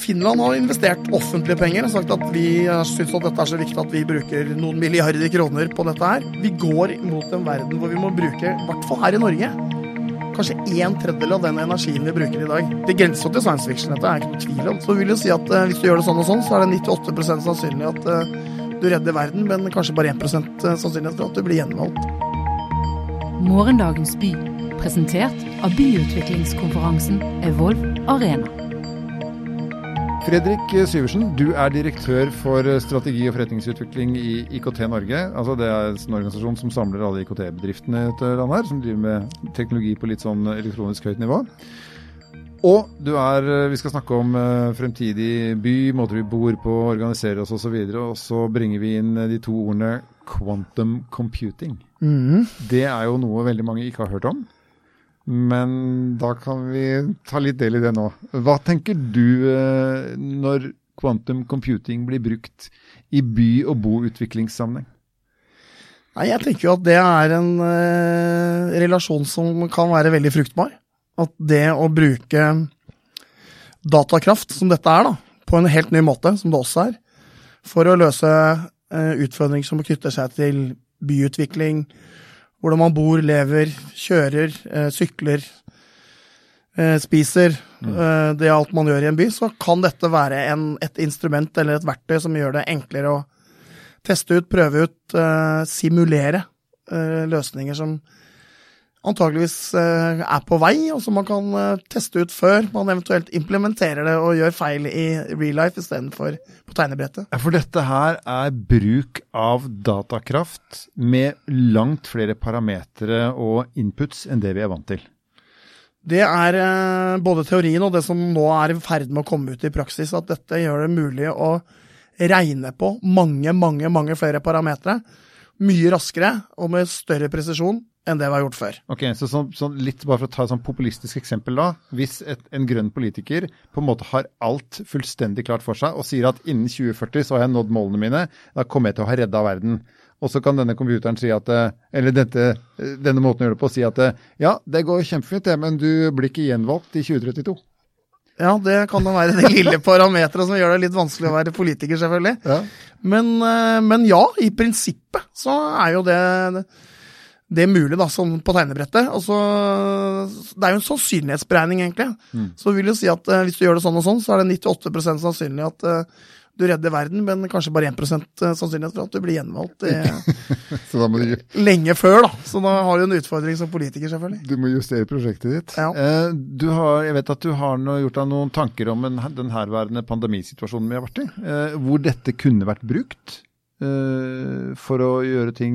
Finland har investert offentlige penger og sagt at vi syns at dette er så viktig at vi bruker noen milliarder kroner på dette her. Vi går mot en verden hvor vi må bruke, i hvert fall her i Norge, kanskje en tredjedel av den energien vi bruker i dag. Det grenser til science fiction, dette er ikke noe tvil om. Så vi vil jo si at uh, hvis du gjør det sånn og sånn, så er det 98 sannsynlig at uh, du redder verden, men kanskje bare 1 sannsynlighet for at du blir gjenvalgt. Morgendagens by, presentert av byutviklingskonferansen Evolve Arena. Fredrik Syversen, du er direktør for strategi og forretningsutvikling i IKT Norge. Altså det er en organisasjon som samler alle IKT-bedriftene i dette landet, her, som driver med teknologi på litt sånn elektronisk høyt nivå. Og du er, vi skal snakke om eh, fremtidig by, måter vi bor på, organiserer oss osv. Og, og så bringer vi inn de to ordene quantum computing. Mm. Det er jo noe veldig mange ikke har hørt om. Men da kan vi ta litt del i det nå. Hva tenker du eh, når quantum computing blir brukt i by- og boutviklingssammenheng? Nei, Jeg tenker jo at det er en eh, relasjon som kan være veldig fruktbar. At det å bruke datakraft, som dette er, da, på en helt ny måte, som det også er, for å løse eh, utfordringer som knytter seg til byutvikling, hvordan man bor, lever, kjører, eh, sykler, eh, spiser. Mm. Eh, det er alt man gjør i en by. Så kan dette være en, et instrument eller et verktøy som gjør det enklere å teste ut, prøve ut, eh, simulere eh, løsninger som antageligvis eh, er på vei, og som man kan eh, teste ut før man eventuelt implementerer det og gjør feil i real life istedenfor på tegnebrettet. For dette her er bruk av datakraft med langt flere parametere og inputs enn det vi er vant til. Det er eh, både teorien og det som nå er i ferd med å komme ut i praksis, at dette gjør det mulig å regne på mange, mange, mange flere parametere. Mye raskere og med større presisjon enn det vi har gjort før. Ok, så sånn, sånn litt Bare for å ta et sånn populistisk eksempel, da. Hvis et, en grønn politiker på en måte har alt fullstendig klart for seg og sier at innen 2040 så har jeg nådd målene mine, da kommer jeg til å ha redda verden. Og så kan denne computeren si at, eller dette, denne måten å gjøre det på, si at ja, det går kjempefint, det, men du blir ikke gjenvalgt i 2032. Ja, det kan da være det lille parameteret som gjør det litt vanskelig å være politiker, selvfølgelig. Ja. Men, men, ja, i prinsippet så er jo det det mulig da, sånn på tegnebrettet. Altså, det er jo en sannsynlighetsberegning, egentlig. Mm. Så vil jo si at uh, hvis du gjør det sånn og sånn, så er det 98 sannsynlig at uh, du redder verden, men kanskje bare 1% sannsynlighet for at du blir gjenvalgt du... lenge før. da. Så da har du en utfordring som politiker, selvfølgelig. Du må justere prosjektet ditt. Ja. Eh, du har, jeg vet at du har noe, gjort deg noen tanker om en, den herværende pandemisituasjonen vi har vært i. Eh, hvor dette kunne vært brukt eh, for å gjøre ting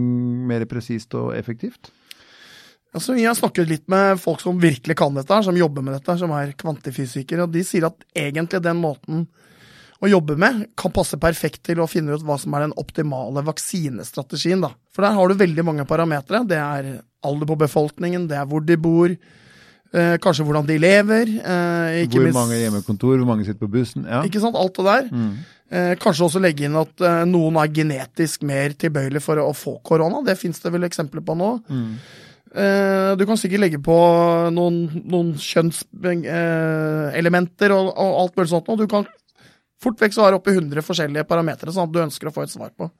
mer presist og effektivt? Altså, vi har snakket litt med folk som virkelig kan dette, som jobber med dette, som er kvantifysikere. og De sier at egentlig den måten å jobbe med kan passe perfekt til å finne ut hva som er den optimale vaksinestrategien. da. For der har du veldig mange parametere. Det er alder på befolkningen, det er hvor de bor, eh, kanskje hvordan de lever. Eh, hvor minst, mange hjemmekontor, hvor mange sitter på bussen. ja. Ikke sant, alt det der. Mm. Eh, kanskje også legge inn at eh, noen er genetisk mer tilbøyelig for å, få korona. Det fins det vel eksempler på nå. Mm. Eh, du kan sikkert legge på noen, noen kjønnselementer og, og, alt mulig sånt. Og du kan fort vekk du oppi 100 forskjellige parametere sånn at du ønsker å få et svar på.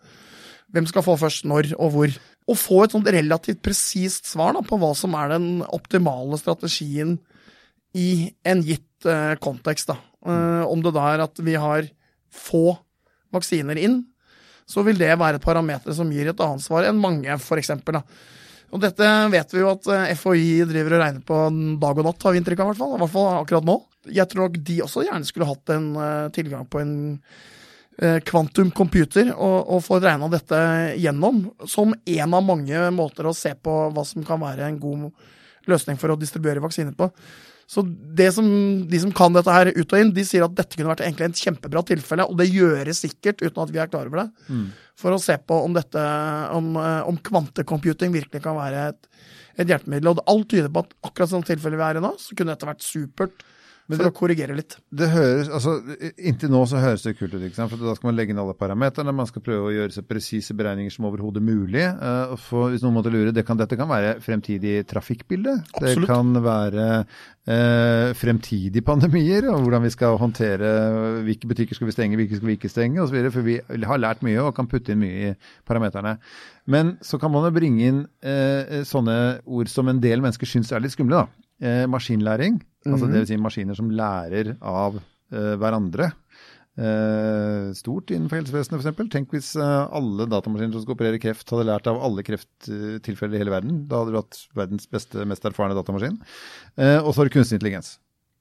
Hvem skal få først, når og hvor. Å få et sånt relativt presist svar da, på hva som er den optimale strategien i en gitt kontekst. Da. Uh, om det da er at vi har få vaksiner inn, så vil det være et parameter som gir et annet svar enn mange, f.eks. Og dette vet vi jo at eh, FHI driver og regner på dag og natt, har vi inntrykk av i hvert fall. I hvert fall akkurat nå. Jeg tror nok de også gjerne skulle hatt en uh, tilgang på en kvantum uh, computer og, og får regna dette gjennom som en av mange måter å se på hva som kan være en god løsning for å distribuere vaksiner på. Så som, de som kan dette her ut og inn, de sier at dette kunne vært egentlig en kjempebra tilfelle, og det gjøres sikkert uten at vi er klar over det, mm. for å se på om dette, om, eh, om kvantecomputing virkelig kan være et, et hjelpemiddel. Og alt tyder på at akkurat sånn tilfelle vi er i nå, så kunne dette vært supert for å korrigere litt. Det høres, altså Inntil nå så høres det kult ut. ikke sant? For Da skal man legge inn alle parameterne. Man skal prøve å gjøre så presise beregninger som overhodet mulig. Uh, for hvis noen måtte lure, det kan, Dette kan være fremtidig trafikkbilde. Det kan være uh, fremtidige pandemier, og hvordan vi skal håndtere hvilke butikker skal vi stenge, hvilke skal vi ikke stenge osv. For vi har lært mye og kan putte inn mye i parameterne. Men så kan man jo bringe inn uh, sånne ord som en del mennesker syns er litt skumle. da. Eh, maskinlæring, altså det vil si maskiner som lærer av uh, hverandre. Uh, stort innenfor helsevesenet f.eks. Tenk hvis uh, alle datamaskiner som skal operere kreft, hadde lært av alle krefttilfeller i hele verden. Da hadde du hatt verdens beste, mest erfarne datamaskin. Og så har du kunstig intelligens.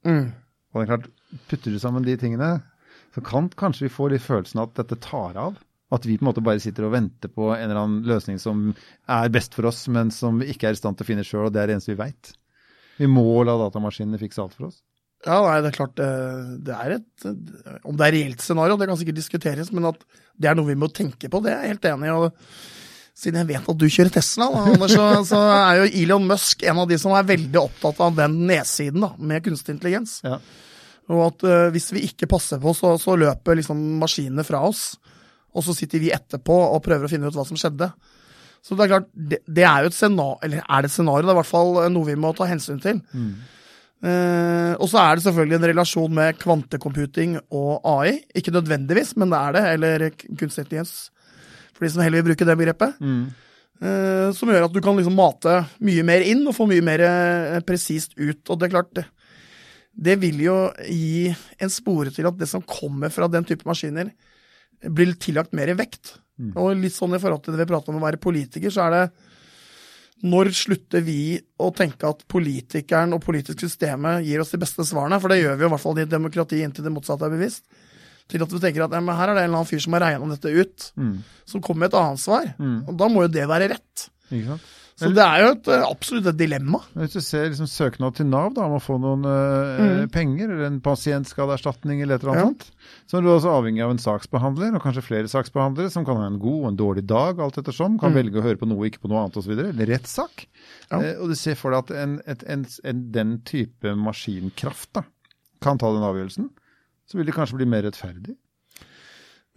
Mm. Og det er klart, putter du sammen de tingene, så kan kanskje vi få litt følelsen at dette tar av. At vi på en måte bare sitter og venter på en eller annen løsning som er best for oss, men som vi ikke er i stand til å finne sjøl, og det er det eneste vi veit. Vi må la datamaskinene fikse alt for oss. Ja, nei, det er klart det, er et Om det er reelt scenario, det kan sikkert diskuteres, men at det er noe vi må tenke på, det er jeg helt enig i. og Siden jeg vet at du kjører Tesla, da, Anders, så, så er jo Elon Musk en av de som er veldig opptatt av den nedsiden da, med kunstig intelligens. Ja. Og at uh, hvis vi ikke passer på, så, så løper liksom maskinene fra oss. Og så sitter vi etterpå og prøver å finne ut hva som skjedde. Så det er klart, det, det er jo et scenario, eller er det et scenario, det er i hvert fall noe vi må ta hensyn til. Eh, og så er det selvfølgelig en relasjon med kvantecomputing og AI. Ikke nødvendigvis, men det er det. Eller kunstig intelligens, for de som heller vil bruke det begrepet. Eh, som gjør at du kan liksom mate mye mer inn og få mye mer eh, presist ut. Og det er klart, det, det vil jo gi en spore til at det som kommer fra den type maskiner, blir tillagt mer vekt. Og litt sånn i forhold til det vi prater om å være politiker, så er det når slutter vi å tenke at politikeren og politisk systemet gir oss de beste svarene? For det gjør vi jo i hvert fall i et demokrati inntil det motsatte er bevisst. Til at vi tenker at ja, her er det en eller annen fyr som har regna dette ut, som kommer med et annet svar. Og da må jo det være rett. Så det er jo et, eh, absolutt et dilemma. Hvis du ser liksom søknad til Nav da, om å få noen eh, penger, eller en pasientskadeerstatning eller et eller annet Ja. sånt, så er du også avhengig av en saksbehandler, og kanskje flere saksbehandlere, som kan ha en god og en dårlig dag, alt ettersom. Kan velge å høre på noe, ikke på noe annet osv. Eller rettssak. Ja. Eh, og du ser for deg at en, et, en, en, den type maskinkraft da, kan ta den avgjørelsen. Så vil det kanskje bli mer rettferdig.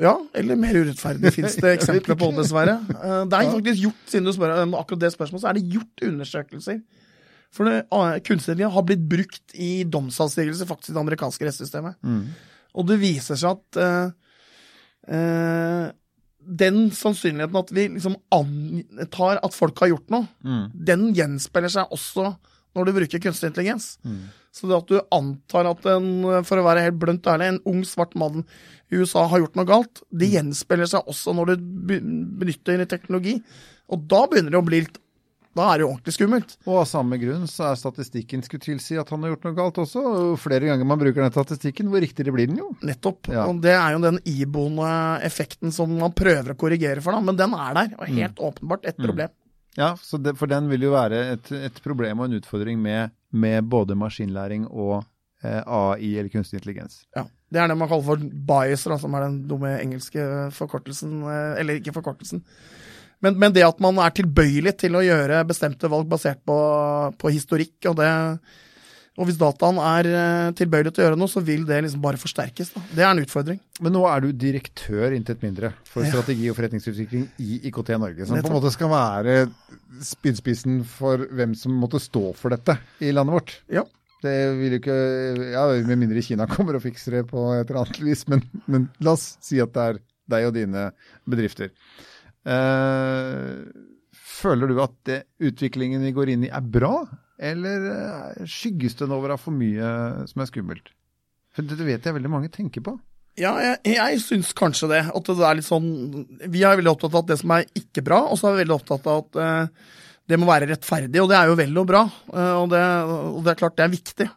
Ja, eller mer urettferdig fins det eksempler på, dessverre. Eh, Det er faktisk gjort, siden du spør om akkurat det spørsmålet, så er det gjort undersøkelser. For ah, kunstig intelligens har blitt brukt i domsavsigelse faktisk i det amerikanske rettssystemet. Og det viser seg at uh, uh, den sannsynligheten at vi liksom antar at folk har gjort noe, den gjenspeiler seg også når du bruker kunstig intelligens. Så det at du antar at en, for å være helt blønt ærlig, en ung svart mann i USA har gjort noe galt, det gjenspeiler seg også når du be- benytter teknologi. Og da begynner det å bli litt Da er det jo ordentlig skummelt. Og av samme grunn så er statistikken skulle tilsi at han har gjort noe galt også. Flere ganger man bruker den statistikken, hvor riktigere blir den jo. Nettopp. Ja. Og det er jo den iboende effekten som man prøver å korrigere for, da. Men den er der, og helt åpenbart et problem. Ja, det, for den vil jo være et, et problem og en utfordring med, med både maskinlæring og eh, AI eller kunstig intelligens. Ja. Det er det man kaller for bias, da, som er den dumme engelske forkortelsen. eh, Eller ikke forkortelsen. Men, men det at man er tilbøyelig til å gjøre bestemte valg basert på, på historikk, og det og hvis dataen er eh, tilbøyelig til å gjøre noe, så vil det liksom bare forsterkes. Da. Det er en utfordring. Men nå er du direktør intet mindre for strategi og forretningsutvikling i IKT Norge, som på en måte skal være spydspissen for hvem som måtte stå for dette i landet vårt. Ja. Det vil jo ikke Ja, med mindre Kina kommer og fikser det på et eller annet vis, men, men la oss si at det er deg og dine bedrifter. Uh, føler du at det, utviklingen vi går inn i er bra, eller eh, skygges den over av for mye som er skummelt? For det vet jeg veldig mange tenker på. Ja, jeg, jeg syns kanskje det. At det er litt sånn Vi er veldig opptatt av at det som er ikke bra, og så er vi veldig opptatt av at eh, det må være rettferdig, og det er jo vel og bra. eh, og, det, og det er klart det er viktig.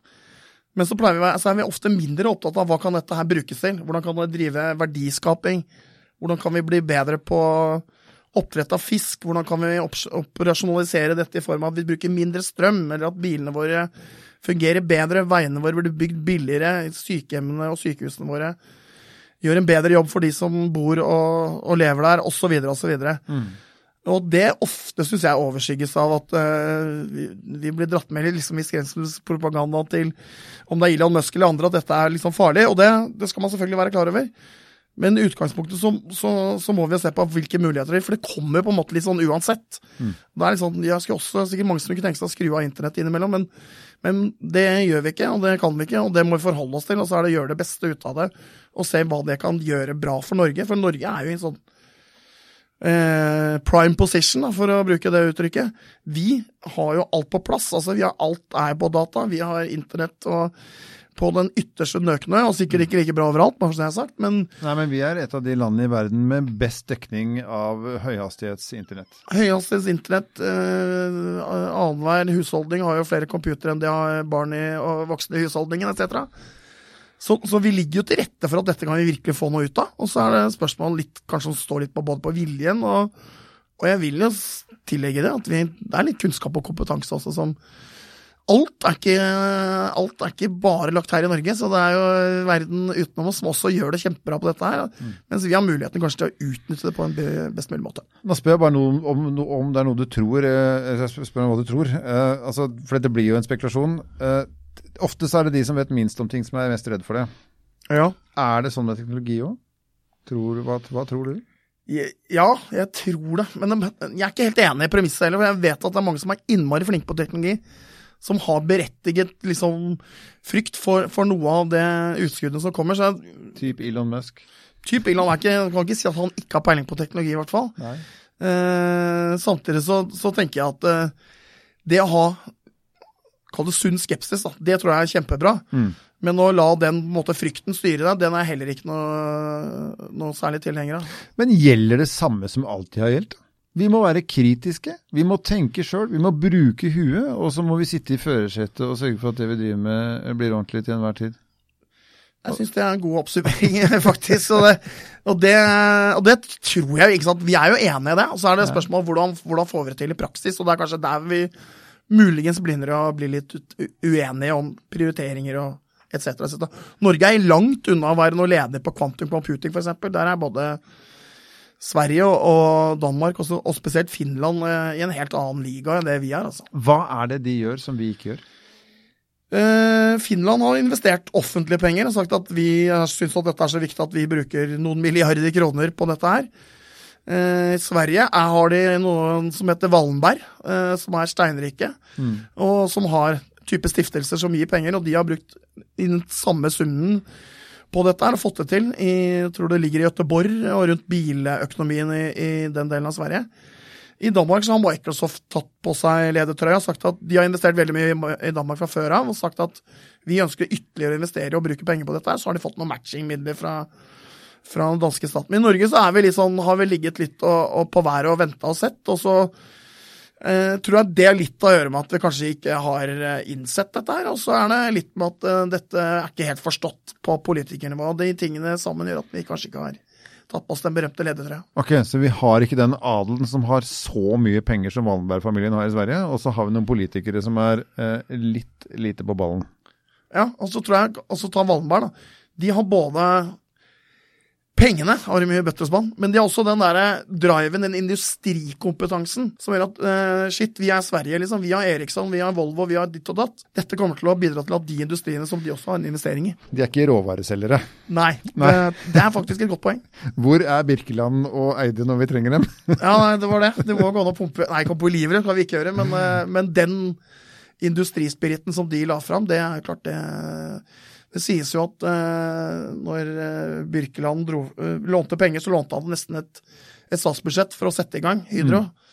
Men så, vi, så er vi ofte mindre opptatt av hva kan dette her brukes til. Hvordan kan det drive verdiskaping? Hvordan kan vi bli bedre på oppdrett av fisk? Hvordan kan vi operasjonalisere dette i form av at vi bruker mindre strøm, eller at bilene våre fungerer bedre, veiene våre blir bygd billigere, sykehjemmene og sykehusene våre gjør en bedre jobb for de som bor og, og lever der, osv., osv. Og det ofte syns jeg overskygges av at uh, vi, vi, blir dratt med liksom, i skremselspropaganda til om det er Elon Musk eller andre at dette er liksom farlig. Og det, det skal man selvfølgelig være klar over. Men i utgangspunktet så, så, så, må vi se på hvilke muligheter det er, for det kommer på en måte litt sånn uansett. Mm. Det er litt sånn, Jeg skulle også sikkert mange som kunne tenke seg å skru av internett innimellom, men, men, det gjør vi ikke, og det kan vi ikke, og det må vi forholde oss til. Og så er det å gjøre det beste ut av det, og se hva det kan gjøre bra for Norge. For Norge er jo i en sånn eh, prime position, da, for å bruke det uttrykket. Vi har jo alt på plass. altså vi har Alt er på data. Vi har internett og på den ytterste nøkne, og sikkert ikke like bra overalt, bare som jeg har sagt, men Nei, men vi er et av de landene i verden med best dekning av høyhastighetsinternett. Høyhastighetsinternett, eh, annenhver husholdning har jo flere computere enn de har barn i og voksne i husholdningen, etc. Så, så, vi ligger jo til rette for at dette kan vi virkelig få noe ut av. Og så er det spørsmål litt, kanskje som står litt på både på viljen, og, og jeg vil jo tillegge det at vi, det er litt kunnskap og kompetanse også som Alt er, ikke, alt er ikke bare lagt her i Norge, så det er jo verden utenom oss som også gjør det kjempebra på dette her. Mm. Mens vi har muligheten kanskje til å utnytte det på en best mulig måte. Nå spør jeg bare noe om, om, det er noe du tror. Eh, jeg spør om hva du tror. Eh, altså, for dette blir jo en spekulasjon. Eh, ofte så er det de som vet minst om ting, som er mest redd for det. Ja. Er det sånn med teknologi òg? Hva, hva, tror du? Ja, jeg tror det. Men jeg er ikke helt enig i premisset heller. For jeg vet at det er mange som er innmari flinke på teknologi. Som har berettiget liksom, frykt for, for, noe av det utskuddet som kommer. Så jeg, typ Elon Musk? Typ Elon er ikke, kan ikke si at han ikke har peiling på teknologi, i hvert fall. Eh, samtidig så, så, tenker jeg at eh, det å ha Kall det sunn skepsis, da. Det tror jeg er kjempebra. Mm. Men å la den måte, frykten styre deg, den er heller ikke noe, noe særlig tilhenger av. Men gjelder det samme som alltid har gjeldt? Vi må være kritiske. Vi må tenke sjøl. Vi må bruke huet. Og så må vi sitte i førersetet og sørge for at det vi driver med, blir ordentlig til enhver tid. Jeg syns det er en god oppsummering, faktisk. Og det, og, det, og det, tror jeg ikke sant? Vi er jo enige i det. Og så er det spørsmålet hvordan, hvordan får vi det til i praksis. Og det er kanskje der vi muligens begynner å bli litt uenige om prioriteringer og etc. Et Norge er langt unna å være noe leder på quantum computing, f.eks. Der er både Sverige og Danmark, og spesielt Finland, eh, i en helt annen liga enn det vi er. Altså. Hva er det de gjør som vi ikke gjør? Eh, Finland har investert offentlige penger og sagt at vi syns at dette er så viktig at vi bruker noen milliarder kroner på dette her. Eh, I Sverige er, har de noen som heter Wallenberg, eh, som er steinrike, mm. og som har type stiftelser som gir penger, og de har brukt den samme summen på dette her og fått det til. I, jeg tror det ligger i Göteborg og rundt biløkonomien i, i, den delen av Sverige. I Danmark så har Microsoft tatt på seg ledertrøya og sagt at de har investert veldig mye i Danmark fra før av og sagt at vi ønsker ytterligere å investere og bruke penger på dette. her, Så har de fått noen matchingmidler fra fra den danske staten. Men i Norge så vi sånn, har vi ligget litt og, og på været og venta og sett. Og så eh, tror jeg det er litt å gjøre med at vi kanskje ikke har eh, innsett dette her. Og så er det litt med at uh, dette er ikke helt forstått på politikernivå. De tingene sammen gjør at vi kanskje ikke har tatt på oss den berømte ledertrøya. Ok, Så vi har ikke den adelen som har så mye penger som Wallenberg-familien har i Sverige, og så har vi noen politikere som er uh, litt lite på ballen. Ja, og så tror jeg også ta Wallenberg, da. De har både Pengene har de mye bøtter og spann, men de har også den der driven, den industrikompetansen, som gjør at uh, shit, vi er Sverige, liksom. Vi har Eriksson, vi har Volvo, vi har ditt og datt. Dette kommer til å bidra til at de industriene som de også har en investering i. De er ikke råvareselgere? Nei, nei. Det, det, er faktisk et godt poeng. Hvor er Birkeland og Eide når vi trenger dem? ja, nei, det var det. Det må gå an å pumpe Nei, ikke på livet, det kan vi ikke gjøre, men, uh, men den industrispiriten som de la fram, det er klart det det sies jo at eh, når eh, Birkeland dro, eh, lånte penger, så lånte han nesten et, et, statsbudsjett for å sette i gang Hydro. Mm.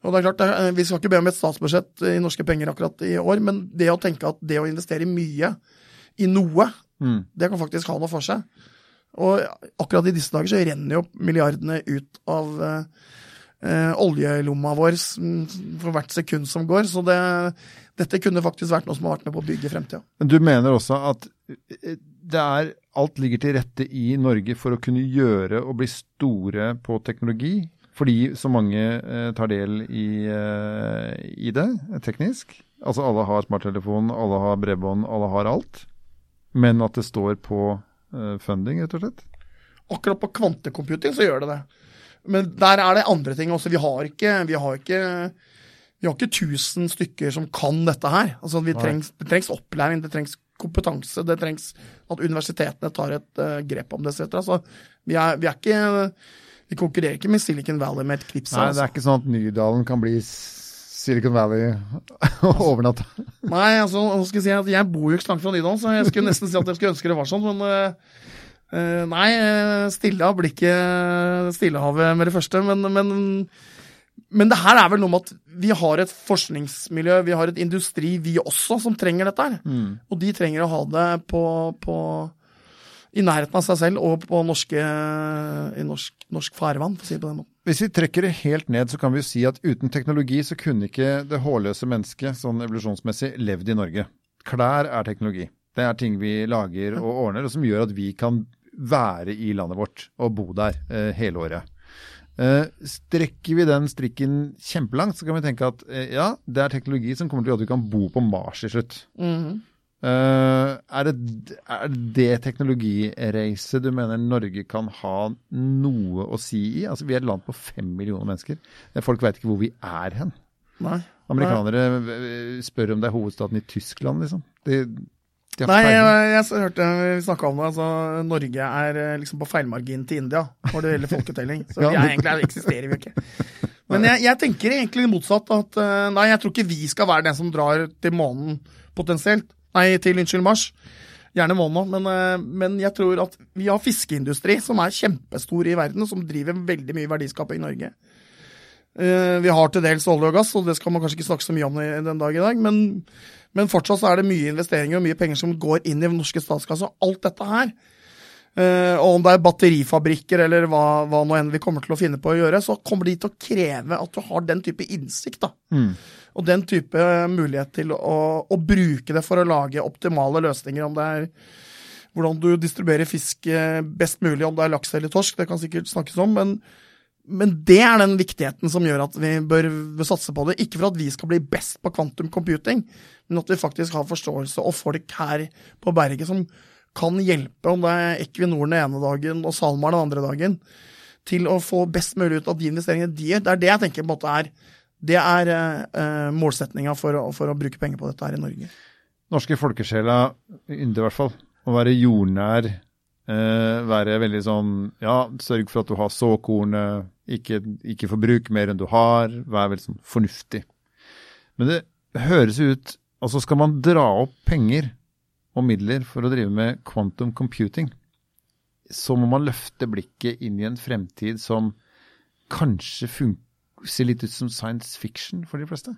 Og det er klart, det, Vi skal ikke be om et statsbudsjett i norske penger akkurat i år, men det å tenke at det å investere mye i noe, mm. det kan faktisk ha noe for seg. Og akkurat i disse dager så renner jo milliardene ut av eh, eh oljelomma vår for hvert sekund som går. Så det, dette kunne faktisk vært noe som har vært med på å bygge fremtida. Men du mener også at det er alt ligger til rette i Norge for å kunne gjøre og bli store på teknologi? Fordi så mange eh, tar del i, eh, i, det teknisk? Altså alle har smarttelefon, alle har bredbånd, alle har alt. Men at det står på eh, funding, rett og slett? Akkurat på kvantecomputing så gjør det det. Men der er det andre ting også. Vi har ikke, vi har ikke, vi har ikke tusen stykker som kan dette her. Altså, vi trengs, det trengs opplæring, det trengs kompetanse, det trengs at universitetene tar et uh, grep om det, etc. Så vi er, vi er ikke Vi konkurrerer ikke med Silicon Valley med et knips. Nei, det altså. er ikke sånn at Nydalen kan bli Silicon Valley over natta. Nei, altså, jeg si jeg bor jo ikke langt fra Nydalen, så jeg skulle nesten si at jeg skulle ønske det var sånn, men uh, Nei, eh, stille av blikket Stillehavet med det første, men, men men det her er vel noe med at vi har et forskningsmiljø, vi har et industri, vi også, som trenger dette her. Og de trenger å ha det på, på i nærheten av seg selv og på norske, i norsk, norsk farvann, for å si det på den måten. Hvis vi trekker det helt ned, så kan vi jo si at uten teknologi så kunne ikke det hårløse mennesket sånn evolusjonsmessig levd i Norge. Klær er teknologi. Det er ting vi lager og ordner, og som gjør at vi kan være i landet vårt og bo der eh, hele året. Eh, strekker vi den strikken kjempelangt, så kan vi tenke at eh, ja, det er teknologi som kommer til å gjøre at vi kan bo på Mars i slutt. Eh, er, det, er det teknologireise du mener Norge kan ha noe å si i? Altså, vi er et land på fem millioner mennesker. Folk veit ikke hvor vi er hen. Nei. Amerikanere spør om det er hovedstaden i Tyskland, liksom. Det, Nei, jeg, jeg, hørte vi snakka om det. altså Norge er eh, liksom på feilmargin til India når det gjelder folketelling. Så vi er egentlig, eksisterer vi ikke. Men jeg, jeg tenker egentlig motsatt. at eh, Nei, jeg tror ikke vi skal være den som drar til månen potensielt. Nei, til unnskyld, Mars. Gjerne månen òg, men, eh, men jeg tror at vi har fiskeindustri som er kjempestor i verden, og som driver veldig mye verdiskaping i Norge. Vi har til dels olje og gass, og det skal man kanskje ikke snakke så mye om den dag i dag, men, men fortsatt så er det mye investeringer og mye penger som går inn i den norske statskassa. Alt dette her, eh, og om det er batterifabrikker eller hva, hva nå enn vi kommer til å finne på å gjøre, så kommer de til å kreve at du har den type innsikt, da. Og den type mulighet til å, å bruke det for å lage optimale løsninger, om det er hvordan du distribuerer fisk eh, best mulig, om det er laks eller torsk, det kan sikkert snakkes om, men, men det er den viktigheten som gjør at vi bør, satse på det. Ikke for at vi skal bli best på kvantum computing, men at vi faktisk har forståelse og folk her på berget som kan hjelpe, om det er Equinor den ene dagen og SalMar den andre dagen, til å få best mulig ut av de investeringene de gjør. Det er det jeg tenker på en måte er det er uh, målsettinga for, for å bruke penger på dette her i Norge. Norske folkesjela ynder i hvert fall å være jordnær. Eh, være veldig sånn Ja, sørg for at du har såkornet. Ikke, ikke forbruk mer enn du har. Vær veldig sånn fornuftig. Men det høres ut Altså skal man dra opp penger og midler for å drive med quantum computing, så må man løfte blikket inn i en fremtid som kanskje ser litt ut som science fiction for de fleste.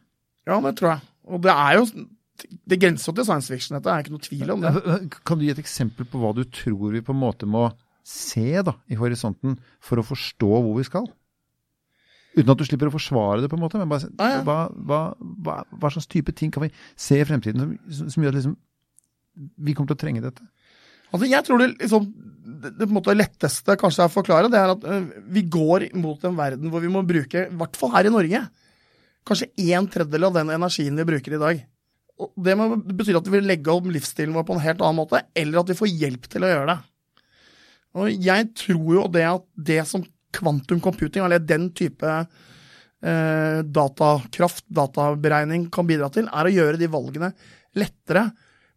Ja, det tror jeg. Og det er jo Det grenser til science fiction, dette er ikke noe tvil om det. Kan du gi et eksempel på hva du tror vi på en måte må se da, i horisonten for å forstå hvor vi skal? Uten at du slipper å forsvare det, på en måte, men bare, ah, Ja. Hva, hva, hva, hva slags type ting kan vi se i fremtiden som, som, som gjør at liksom, vi kommer til å trenge dette? Altså, jeg tror det, liksom, det, det på en måte letteste kanskje er å forklare, det er at øh, vi går mot en verden hvor vi må bruke, i hvert fall her i Norge, kanskje en tredjedel av den energien vi bruker i dag. Det betyr at vi vil legge om livsstilen vår på en helt annen måte, eller at vi får hjelp til å gjøre det. Og jeg tror jo det at det som kvantum computing, eller den type eh, datakraft, databeregning, kan bidra til, er å gjøre de valgene lettere,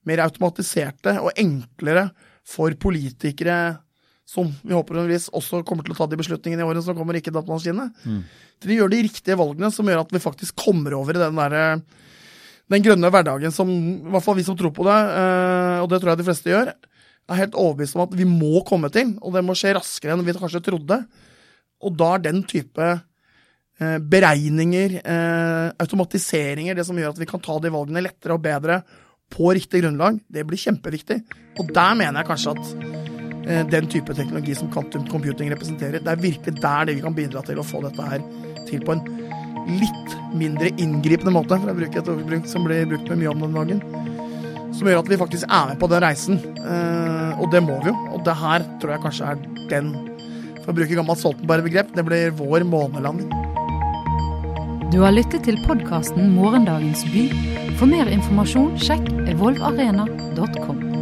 mer automatiserte og enklere for politikere som vi håpervis også kommer til å ta de beslutningene i årene som kommer, ikke datamaskinene. Til å gjøre de riktige valgene som gjør at vi faktisk kommer over i den derre den grønne hverdagen som i hvert fall vi som tror på det, eh, og det tror jeg de fleste gjør, er helt overbevist om at vi må komme til, og det må skje raskere enn vi kanskje trodde. Og da er den type eh, beregninger, eh, automatiseringer, det som gjør at vi kan ta de valgene lettere og bedre på riktig grunnlag, det blir kjempeviktig. Og der mener jeg kanskje at den type teknologi som quantum computing representerer, det er virkelig der det vi kan bidra til å få dette her til på en litt mindre inngripende måte, for å bruke et ordbruk som blir brukt med mye om den dagen. Som gjør at vi faktisk er med på den reisen. Eh, og det må vi jo. Og det her tror jeg kanskje er den, for å bruke gammelt Stoltenberg-begrep, det blir vår månelanding. Du har lyttet til podkasten Morgendagens by. For mer informasjon sjekk evolvarena.com.